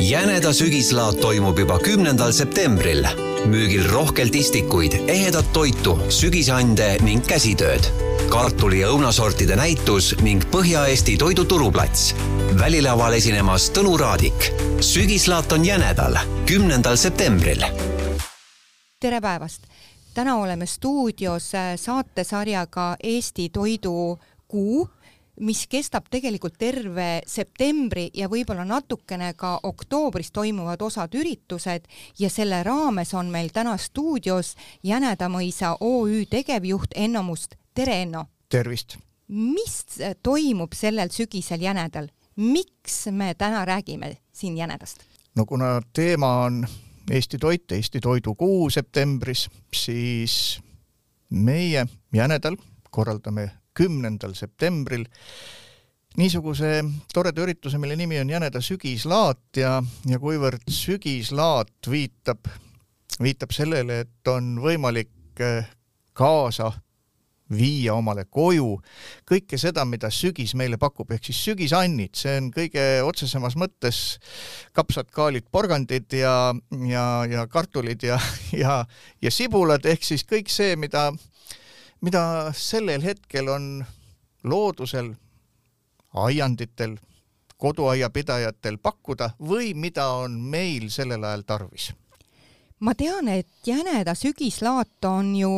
jäneda sügislaat toimub juba kümnendal septembril. müügil rohkelt istikuid, ehedat toitu, sügisande ning käsitööd. kartuli ja õunasortide näitus ning Põhja-Eesti toiduturuplats. välilaval esinemas Tõnu Raadik. sügislaat on jänedal, kümnendal septembril. tere päevast! täna oleme stuudios saatesarjaga Eesti toidukuu mis kestab tegelikult terve septembri ja võib-olla natukene ka oktoobris toimuvad osad üritused ja selle raames on meil täna stuudios Jänedamõisa OÜ tegevjuht Enno Must. tere, Enno! tervist! mis toimub sellel sügisel Jänedal? miks me täna räägime siin Jänedast? no kuna teema on Eesti toit, Eesti toidukuu septembris, siis meie Jänedal korraldame kümnendal septembril. Niisuguse toreda ürituse, mille nimi on Jäneda sügislaat ja, ja kuivõrd sügislaat viitab, viitab sellele, et on võimalik eh, kaasa viia omale koju kõike seda, mida sügis meile pakub, ehk siis sügisannid, see on kõige otsesemas mõttes kapsad, kaalid, porgandid ja, ja, ja kartulid ja, ja, ja sibulad, ehk siis kõik see, mida mida sellel hetkel on loodusel, aianditel, koduaiapidajatel pakkuda või mida on meil sellel ajal tarvis? ma tean, et Jäneda sügislaat on ju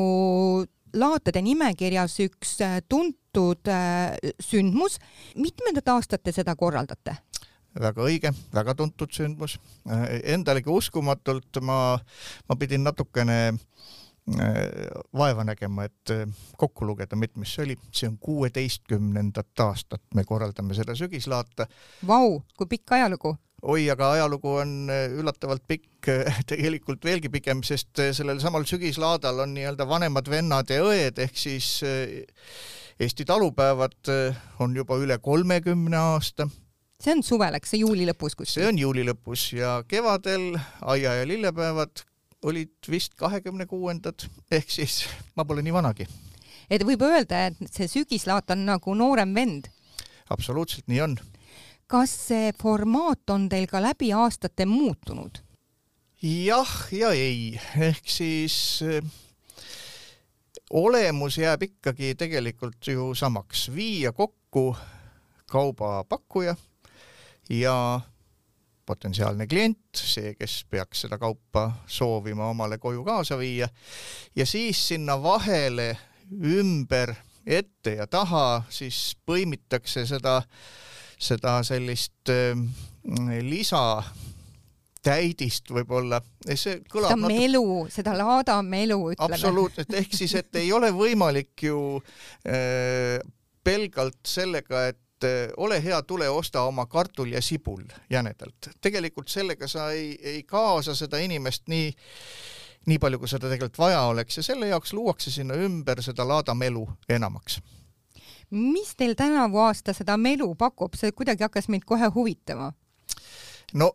laatade nimekirjas üks äh, tuntud äh, sündmus. mitmendat aastat te seda korraldate? väga õige, väga tuntud sündmus. Äh, endalegi uskumatult ma, ma pidin natukene äh, Äh, vaeva nägema, et äh, kokku lugeda, mitmes see oli, see on kuueteistkümnendat aastat me korraldame seda sügislaata. Vau, kui pikk ajalugu! oi, aga ajalugu on äh, üllatavalt pikk, tegelikult veelgi pikem, sest sellel samal sügislaadal on nii-öelda vanemad vennad ja õed ehk siis Eesti talupäevad on juba üle kolmekümne aasta see on suvel, eks see juuli lõpus kuskil? see on juuli lõpus ja kevadel aia- ja lillepäevad olid vist kahekümne kuuendad, ehk siis ma pole nii vanagi. et võib öelda, et see sügislaat on nagu noorem vend? absoluutselt nii on. kas see formaat on teil ka läbi aastate muutunud? jah ja ei, ehk siis äh, olemus jääb ikkagi tegelikult ju samaks, viia kokku kaubapakkuja ja potentsiaalne klient, see, kes peaks seda kaupa soovima omale koju kaasa viia. Ja siis sinna vahele ümber, ette ja taha siis põimitakse seda, seda sellist äh, lisa täidist võib-olla, see kõlab seda melu, seda laada melu ütleme. absoluutselt, ehk siis, et ei ole võimalik ju äh, pelgalt sellega, et et eh, ole hea, tule osta oma kartul ja sibul jänedalt. tegelikult sellega sa ei, ei kaasa seda inimest nii, nii palju, kui seda tegelikult vaja oleks ja selle jaoks luuakse sinna ümber seda laadamelu enamaks. mis teil tänavu aasta seda melu pakub, see kuidagi hakkas mind kohe huvitama. no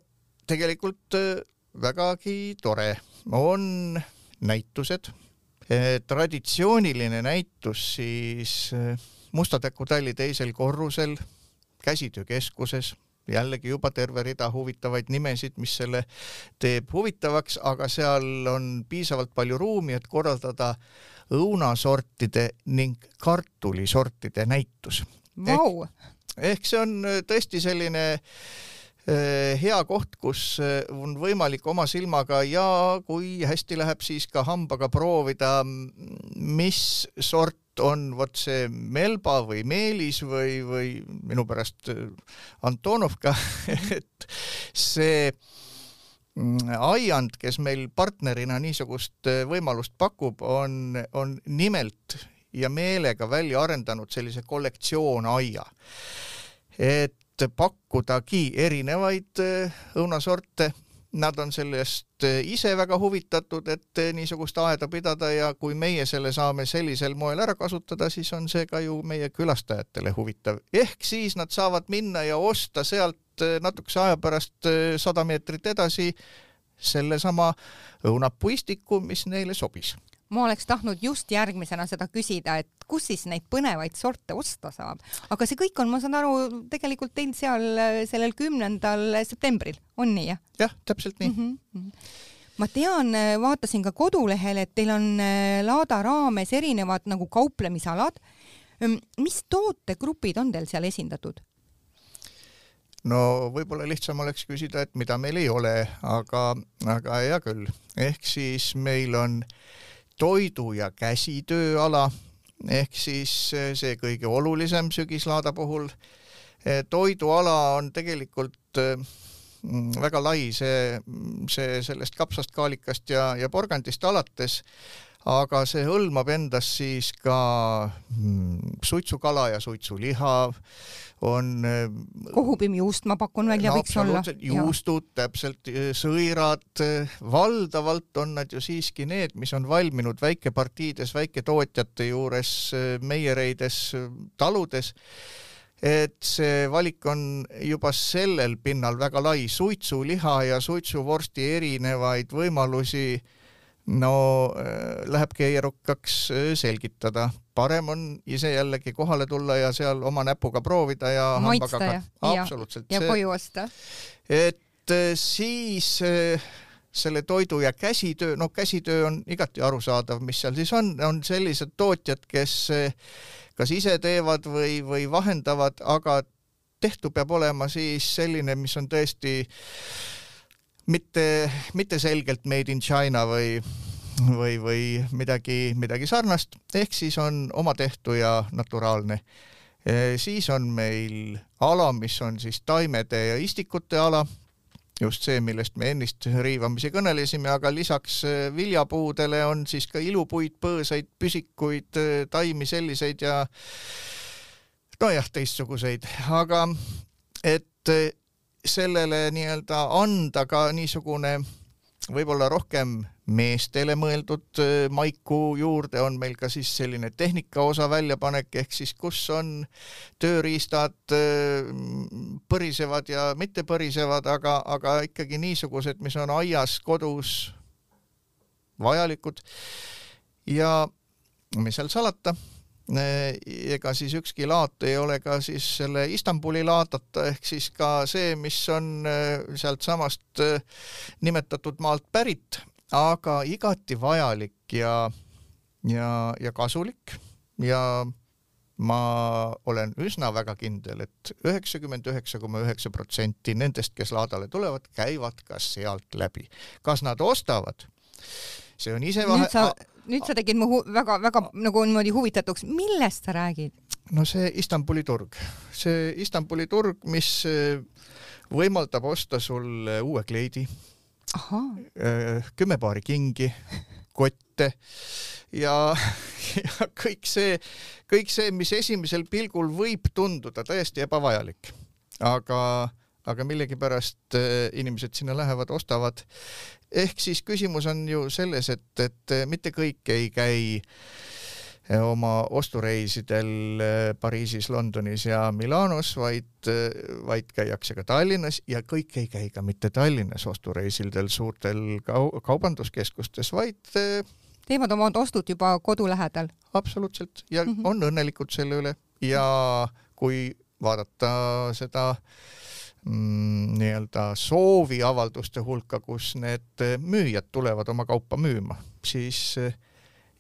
tegelikult eh, vägagi tore, on näitused, eh, traditsiooniline näitus siis Musta Täku talli teisel korrusel käsitöökeskuses jällegi juba terve rida huvitavaid nimesid, mis selle teeb huvitavaks, aga seal on piisavalt palju ruumi, et korraldada õunasortide ning kartulisortide näitus. Wow.. ehk, ehk see on tõesti selline eh, hea koht, kus eh, on võimalik oma silmaga ja kui hästi läheb, siis ka hambaga proovida, mis sort on vot see Melba või Meelis või, või minu pärast äh, Antonovka et see mm, aiand, kes meil partnerina niisugust äh, võimalust pakub, on, on nimelt ja meelega välja arendanud sellise kollektsioon-aia. et pakkudagi erinevaid äh, õunasorte nad on sellest eh, ise väga huvitatud, et eh, niisugust aeda pidada ja kui meie selle saame sellisel moel ära kasutada, siis on see ka ju meie külastajatele huvitav. ehk siis nad saavad minna ja osta sealt eh, natukese aja pärast sada meetrit edasi sellesama õunapuistiku, mis neile sobis ma oleks tahtnud just järgmisena seda küsida, et kus siis neid põnevaid sorte osta saab, aga see kõik on, ma saan aru, tegelikult teil seal äh, sellel kümnendal septembril, on nii jah? jah, täpselt nii mm. -hmm. ma tean, äh, vaatasin ka kodulehel, et teil on äh, laada raames erinevad nagu kauplemisalad. mis tootegrupid on teil seal esindatud? no võib-olla lihtsam oleks küsida, et mida meil ei ole, aga, aga hea küll, ehk siis meil on toidu- ja käsitööala ehk siis see kõige olulisem sügislaada puhul. toiduala on tegelikult mm, väga lai, see, see sellest kapsast, kaalikast ja, ja porgandist alates aga see hõlmab endas siis ka mm, suitsukala ja suitsuliha, on äh, kohupiimjuust ma pakun välja no,, võiks olla. juustud, täpselt, äh, sõirad, äh, valdavalt on nad ju siiski need, mis on valminud väikepartiides, väiketootjate juures, meiereides, taludes. Et see valik on juba sellel pinnal väga lai, suitsuliha ja suitsuvorsti erinevaid võimalusi no äh, läheb keerukaks äh, selgitada, parem on ise jällegi kohale tulla ja seal oma näpuga proovida ja maitsta ja, absoluutselt. ja koju osta. et äh, siis selle toidu ja käsitöö, no käsitöö on igati arusaadav, mis seal siis on, on sellised tootjad, kes kas ise teevad või, või vahendavad, aga tehtu peab olema siis selline, mis on tõesti äh, mitte, mitte selgelt made in China või, või, või midagi, midagi sarnast, ehk siis on oma tehtu ja naturaalne. siis on meil ala, mis on siis taimede ja istikute ala, just see, millest me ennist riivamisi kõnelesime, aga lisaks viljapuudele on siis ka ilupuid, põõsaid, püsikuid, taimi selliseid ja nojah, teistsuguseid, aga et sellele nii-öelda anda ka niisugune võib-olla rohkem meestele mõeldud äh, maiku juurde on meil ka siis selline tehnika osa väljapanek ehk siis kus on tööriistad äh, põrisevad ja mitte põrisevad, aga, aga ikkagi niisugused, mis on aias, kodus vajalikud. ja mis seal salata ega siis ükski laat ei ole ka siis selle Istanbuli laadata, ehk siis ka see, mis on äh, sealtsamast äh, nimetatud maalt pärit, aga igati vajalik ja, ja, ja kasulik ja ma olen üsna väga kindel et, et üheksakümmend üheksa koma üheksa protsenti nendest, kes laadale tulevad, käivad ka sealt läbi. kas nad ostavad, see on ise vahe nüüd sa tegid mu väga-väga nagu niimoodi huvitatuks, millest sa räägid? no see Istanbuli turg, see Istanbuli turg, mis eh, võimaldab osta sul uue kleidi, eh, kümme paari kingi, kotte ja, ja kõik see, kõik see, mis esimesel pilgul võib tunduda täiesti ebavajalik, aga aga millegipärast äh, inimesed sinna lähevad, ostavad. Ehk siis küsimus on ju selles, et, et äh, mitte kõik ei käi äh, oma ostureisidel Pariisis, Londonis ja Milanos, vaid, vaid käiakse ka Tallinnas ja kõik ei käi ka mitte Tallinnas ostureisidel suurtel kau kaubanduskeskustes, vaid teevad oma ostud juba kodu lähedal. absoluutselt ja mm -hmm. on õnnelikud selle üle ja kui vaadata seda äh, nii-öelda sooviavalduste hulka, kus need müüjad tulevad oma kaupa müüma, siis eh,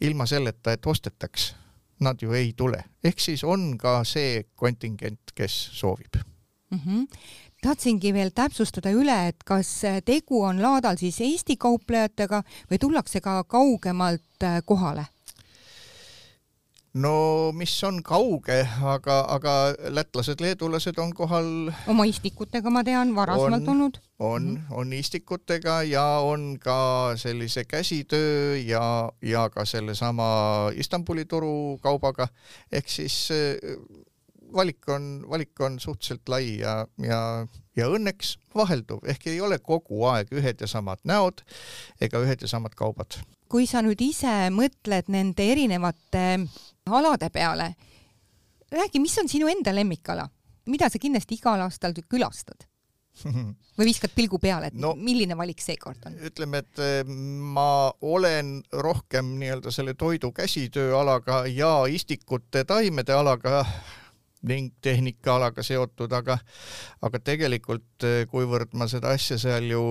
ilma selleta, et ostetaks, nad ju ei tule. ehk siis on ka see kontingent, kes soovib mm. -hmm tahtsingi veel täpsustada üle, et kas tegu on laadal siis Eesti kauplejatega või tullakse ka kaugemalt eh, kohale? No mis on kauge, aga, aga lätlased-leedulased on kohal. oma istikutega, ma tean, varasemalt olnud. on, mhm. on istikutega ja on ka sellise käsitöö ja, ja ka sellesama Istanbuli turu kaubaga ehk siis eh, valik on, valik on suhteliselt lai ja, ja, ja õnneks vahelduv ehk ei ole kogu aeg ühed ja samad näod ega ühed ja samad kaubad. kui sa nüüd ise mõtled nende erinevate alade peale. räägi, mis on sinu enda lemmikala, mida sa kindlasti igal aastal külastad? või viskad pilgu peale, et No- milline valik seekord on? ütleme, et eh, ma olen rohkem nii-öelda selle toidu käsitööalaga ja istikute taimede alaga ning tehnikaalaga seotud, aga aga tegelikult eh, kuivõrd ma seda asja seal ju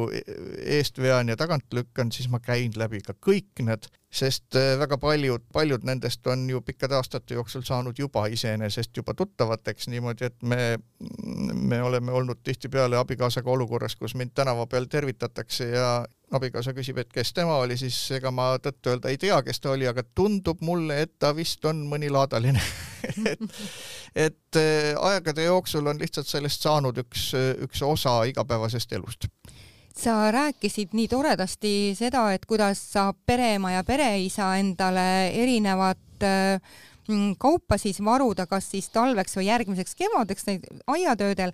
eest vean ja tagant lükkan, siis ma käin läbi ka kõik need, sest eh, väga paljud, paljud nendest on ju pikkade aastate jooksul saanud juba iseenesest juba tuttavateks niimoodi, et me, me oleme olnud tihtipeale abikaasaga olukorras, kus mind tänava peal tervitatakse ja abikaasa küsib, et kes tema oli, siis ega ma tõtt-öelda ei tea, kes ta oli, aga tundub mulle, et ta vist on mõni laadaline et, et eh, aegade jooksul on lihtsalt sellest saanud üks, üks osa igapäevasest elust. sa rääkisid nii toredasti seda, et kuidas saab pereema ja pereisa endale erinevat äh, kaupa siis varuda, kas siis talveks või järgmiseks kevadeks neid aiatöödel.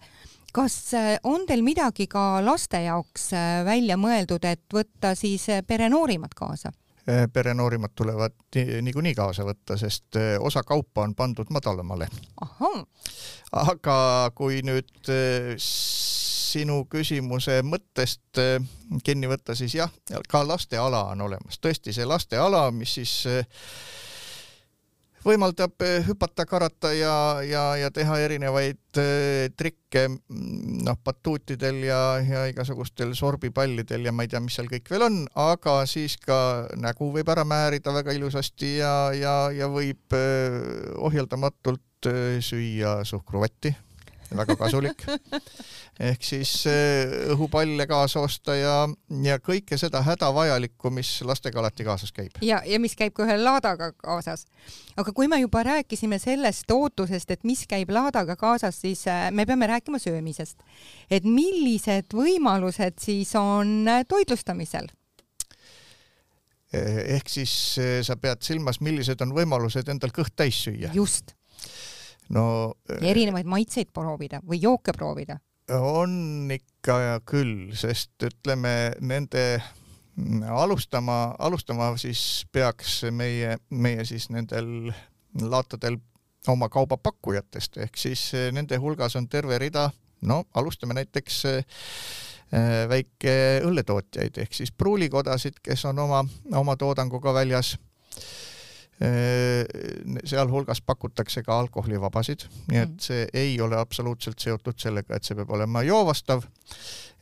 Kas äh, on teil midagi ka laste jaoks äh, välja mõeldud, et võtta siis äh, perenoorimad kaasa? Eh, perenoorimad tulevad ni- niikuinii kaasa võtta, sest osa kaupa on pandud madalamale. aga kui nüüd sinu küsimuse mõttest kinni võtta, siis jah, ka lasteala on olemas, tõesti see lasteala, mis siis võimaldab eh, hüpata, karata ja, ja, ja teha erinevaid eh, trikke mm, noh, batuutidel ja, ja igasugustel sorbipallidel ja ma ei tea, mis seal kõik veel on, aga siis ka nägu võib ära määrida väga ilusasti ja, ja, ja võib eh, ohjeldamatult süüa suhkruvatti, väga kasulik. ehk siis eh, õhupalle kaasa osta ja, ja kõike seda hädavajalikku, mis lastega alati kaasas käib. ja, ja mis käib ka ühe laadaga kaasas. aga kui me juba rääkisime sellest ootusest, et mis käib laadaga kaasas, siis äh, me peame rääkima söömisest. et millised võimalused siis on äh, toitlustamisel? Eh, ehk siis eh, sa pead silmas, millised on võimalused endal kõht täis süüa. just, no ja erinevaid maitseid proovida või jooke proovida. on ikka küll, sest ütleme nende mm, alustama, alustama siis peaks meie, meie siis nendel laatadel oma kaubapakkujatest ehk siis eh, nende hulgas on terve rida, no alustame näiteks eh, eh, väike õlletootjaid ehk siis pruulikodasid, kes on oma, oma toodanguga väljas sealhulgas pakutakse ka alkoholivabasid, nii et Mm. see ei ole absoluutselt seotud sellega, et see peab olema joovastav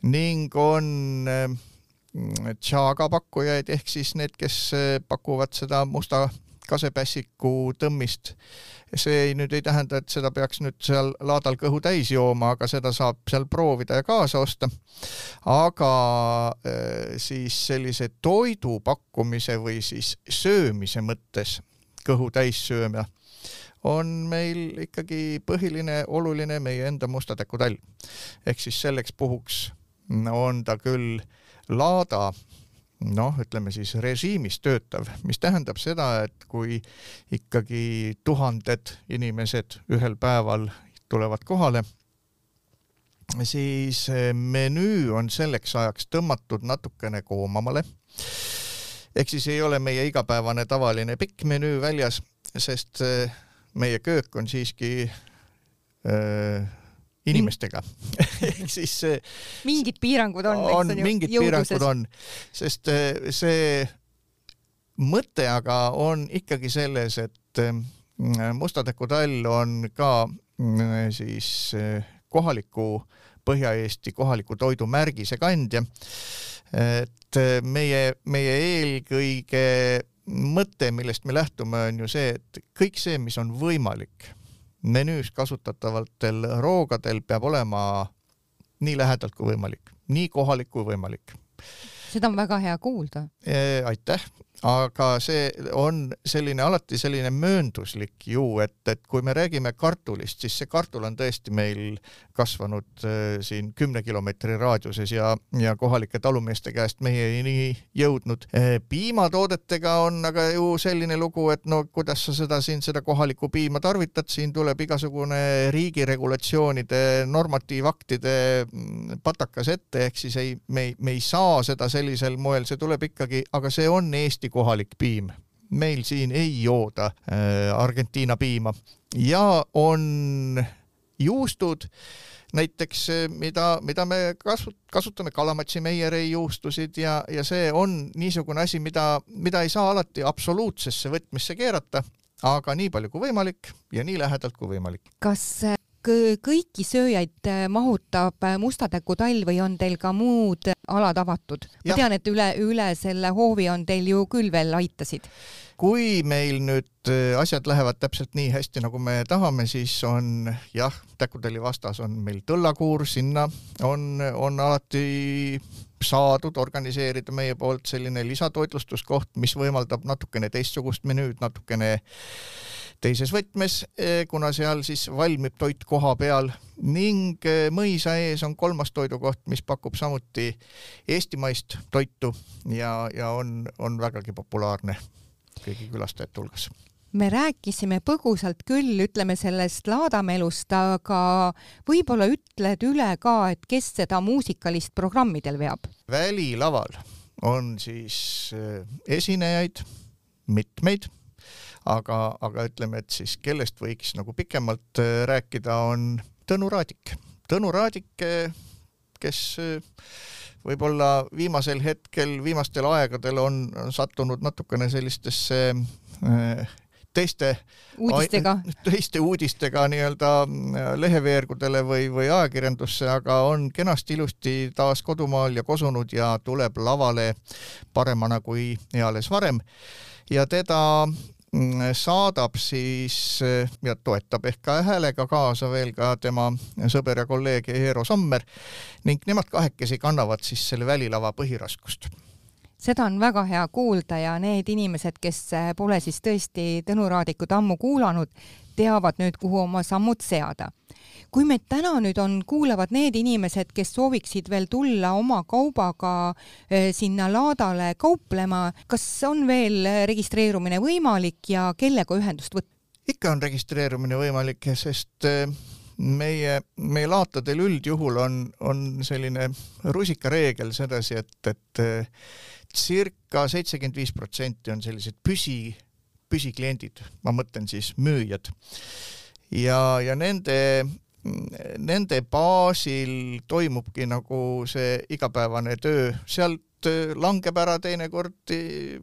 ning on äh, tšaaga pakkujaid ehk siis need, kes äh, pakuvad seda musta kasepässiku tõmmist. see ei, nüüd ei tähenda, et seda peaks nüüd seal laadal kõhu täis jooma, aga seda saab seal proovida ja kaasa osta. aga äh, siis sellise toidu pakkumise või siis söömise mõttes kõhu täis sööma on meil ikkagi põhiline, oluline meie enda mustatäkutall. ehk siis selleks puhuks on ta küll laada noh, ütleme siis režiimis töötav, mis tähendab seda, et kui ikkagi tuhanded inimesed ühel päeval tulevad kohale, siis menüü on selleks ajaks tõmmatud natukene koomamale. Ehk siis ei ole meie igapäevane tavaline pikk menüü väljas, sest eh, meie köök on siiski öö, inimestega ehk siis see mingid piirangud on, on, eks ju, mingid jõuduses. piirangud on, sest eh, see mõte aga on ikkagi selles, et eh, mustatäkutall on ka siis eh, kohaliku Põhja-Eesti kohaliku toidu märgise kandja. Et eh, meie, meie eelkõige mõte, millest me lähtume, on ju see, et kõik see, mis on võimalik menüüs kasutatavatel roogadel, peab olema nii lähedalt kui võimalik, nii kohalik kui võimalik. seda on väga hea kuulda. aitäh, aga see on selline alati selline möönduslik ju, et, et kui me räägime kartulist, siis see kartul on tõesti meil kasvanud äh, siin kümne kilomeetri raadiuses ja, ja kohalike talumeeste käest meieni jõudnud. piimatoodetega on aga ju selline lugu, et no kuidas sa seda siin, seda kohalikku piima tarvitad, siin tuleb igasugune riigi regulatsioonide, normatiivaktide mm, patakas ette, ehk siis ei, me ei, me ei saa seda sellisel moel, see tuleb ikkagi, aga see on Eesti kohalik piim. meil siin ei jooda äh, Argentiina piima ja on juustud näiteks mida, mida me kasu-, kasutame Kalamatsi Meieri juustusid ja, ja see on niisugune asi, mida, mida ei saa alati absoluutsesse võtmesse keerata, aga nii palju kui võimalik ja nii lähedalt kui võimalik. kas kõiki sööjaid äh, mahutab äh, Mustatäku tall või on teil ka muud alad avatud? ma tean, et üle, üle selle hoovi on teil ju küll veel aitasid. kui meil nüüd äh, asjad lähevad täpselt nii hästi, nagu me tahame, siis on jah, Täkutalli vastas on meil tõllakuur, sinna on, on alati saadud organiseerida meie poolt selline lisatoitlustuskoht, mis võimaldab natukene teistsugust menüüd, natukene teises võtmes, eh, kuna seal siis valmib toit koha peal ning eh, mõisa ees on kolmas toidukoht, mis pakub samuti eestimaist toitu ja, ja on, on vägagi populaarne kõigi külastajate hulgas me rääkisime põgusalt küll, ütleme sellest laadamelust, aga võib-olla ütled üle ka, et kes seda muusikalist programmi teil veab? välilaval on siis eh, esinejaid mitmeid aga, aga ütleme, et siis kellest võiks nagu pikemalt äh, rääkida, on Tõnu Raadik. Tõnu Raadik, äh, kes äh, võib-olla viimasel hetkel, viimastel aegadel on, sattunud natukene sellistesse teiste uudistega, teiste uudistega nii-öelda leheveergudele või, või ajakirjandusse, aga on kenasti ilusti taas kodumaal ja kosunud ja tuleb lavale paremana kui eales varem. ja teda saadab siis ja toetab ehk ka häälega kaasa veel ka tema sõber ja kolleeg Eero Sommer ning nemad kahekesi kannavad siis selle välilava põhiraskust. Seda on väga hea kuulda ja need inimesed, kes pole siis tõesti Tõnu Raadikut ammu kuulanud, teavad nüüd, kuhu oma sammud seada kui meid täna nüüd on, kuulavad need inimesed, kes sooviksid veel tulla oma kaubaga eh, sinna laadale kauplema, kas on veel registreerumine võimalik ja kellega ühendust võtta? ikka on registreerumine võimalik, sest eh, meie, meie laatadel üldjuhul on, on selline rusikareegel sedasi, et, et eh, circa seitsekümmend viis protsenti on sellised püsi, püsikliendid, ma mõtlen siis müüjad. ja, ja nende nende baasil toimubki nagu see igapäevane töö, sealt äh, langeb ära teinekord äh,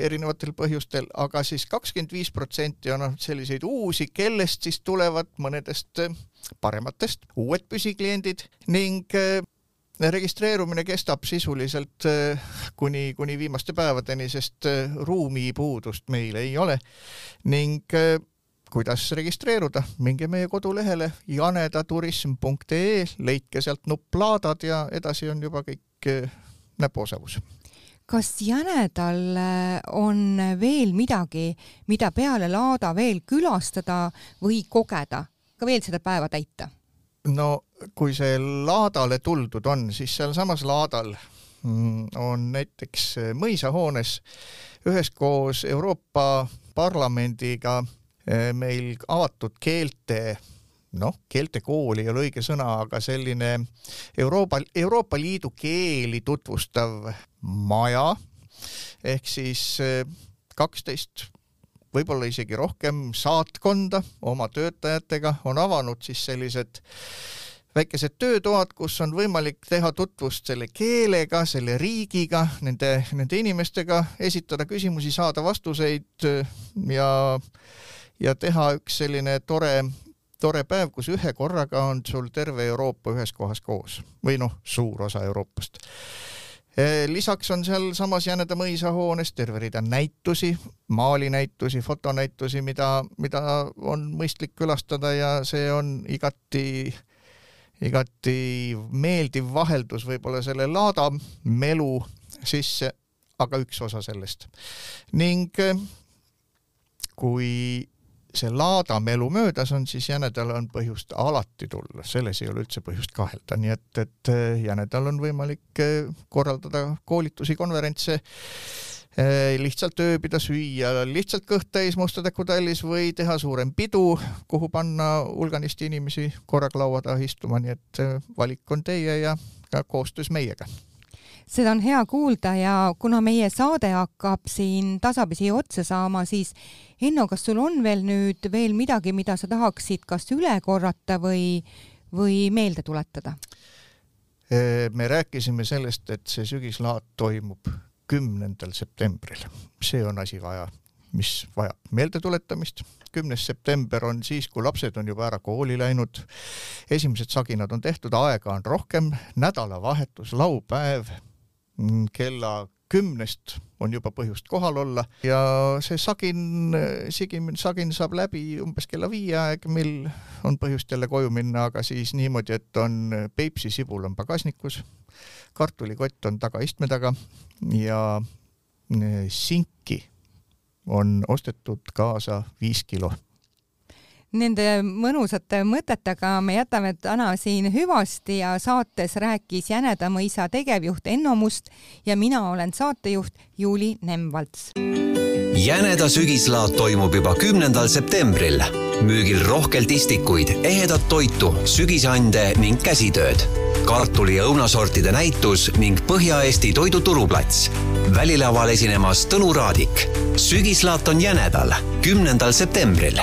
erinevatel põhjustel, aga siis kakskümmend viis protsenti on selliseid uusi, kellest siis tulevad mõnedest äh, parematest uued püsikliendid ning registreerumine kestab sisuliselt kuni, kuni viimaste päevadeni, sest ruumipuudust meil ei ole. Ning kuidas registreeruda, minge meie kodulehele janedaturism.ee, leidke sealt nupp laadad ja edasi on juba kõik eh, näpuosavus. Kas Jänedal eh, on veel midagi, mida peale laada veel külastada või kogeda, ka veel seda päeva täita? No kui see laadale tuldud on, siis sealsamas laadal mm, on näiteks mõisahoones üheskoos Euroopa Parlamendiga Eh, meil avatud keelte noh, keeltekool ei ole õige sõna, aga selline Euroopa, Euroopa Liidu keeli tutvustav maja ehk siis eh, kaksteist, võib-olla isegi rohkem saatkonda oma töötajatega on avanud siis sellised väikesed töötoad, kus on võimalik teha tutvust selle keelega, selle riigiga, nende, nende inimestega, esitada küsimusi, saada vastuseid ja ja teha üks selline tore, tore päev, kus ühe korraga on sul terve Euroopa ühes kohas koos. Või noh, suur osa Euroopast lisaks on sealsamas Jäneda mõisa hoones terve rida näitusi, maalinäitusi, fotonäitusi, mida, mida on mõistlik külastada ja see on igati, igati meeldiv vaheldus võib-olla selle laada melu sisse, aga üks osa sellest. ning kui see laadamelu möödas on, siis jänedal on põhjust alati tulla, selles ei ole üldse põhjust kahelda, nii et, et eh, jänedal on võimalik eh, korraldada koolitusi, konverentse, eh, lihtsalt ööbida, süüa lihtsalt kõht täis Mustatäku tallis või teha suurem pidu, kuhu panna hulganisti inimesi korraga laua taha istuma, nii et valik on teie ja ka koostöös meiega seda on hea kuulda ja kuna meie saade hakkab siin tasapisi otsa saama, siis Enno, kas sul on veel nüüd veel midagi, mida sa tahaksid kas üle korrata või, või meelde tuletada? me rääkisime sellest, et see sügislaat toimub kümnendal septembril, see on asi vaja, mis vajab meeldetuletamist. kümnes september on siis, kui lapsed on juba ära kooli läinud, esimesed saginad on tehtud, aega on rohkem, nädalavahetus, laupäev kella kümnest on juba põhjust kohal olla ja see sagin, sigimine, sagin saab läbi umbes kella viie aeg, mil on põhjust jälle koju minna, aga siis niimoodi, et on Peipsi sibul on pagasnikus, kartulikott on tagaistme taga ja eh, sinki on ostetud kaasa viis kilo Nende mõnusate mõtetega me jätame täna siin hüvasti ja saates rääkis Jäneda mõisa tegevjuht Enno Must ja mina olen saatejuht Juuli Nemvalts. Jäneda sügislaat toimub juba kümnendal septembril. müügil rohkelt istikuid, ehedat toitu, sügisande ning käsitööd kartuli ja õunasortide näitus ning Põhja-Eesti toiduturuplats. välilaval esinemas Tõnu Raadik. sügislaat on jänedal, kümnendal septembril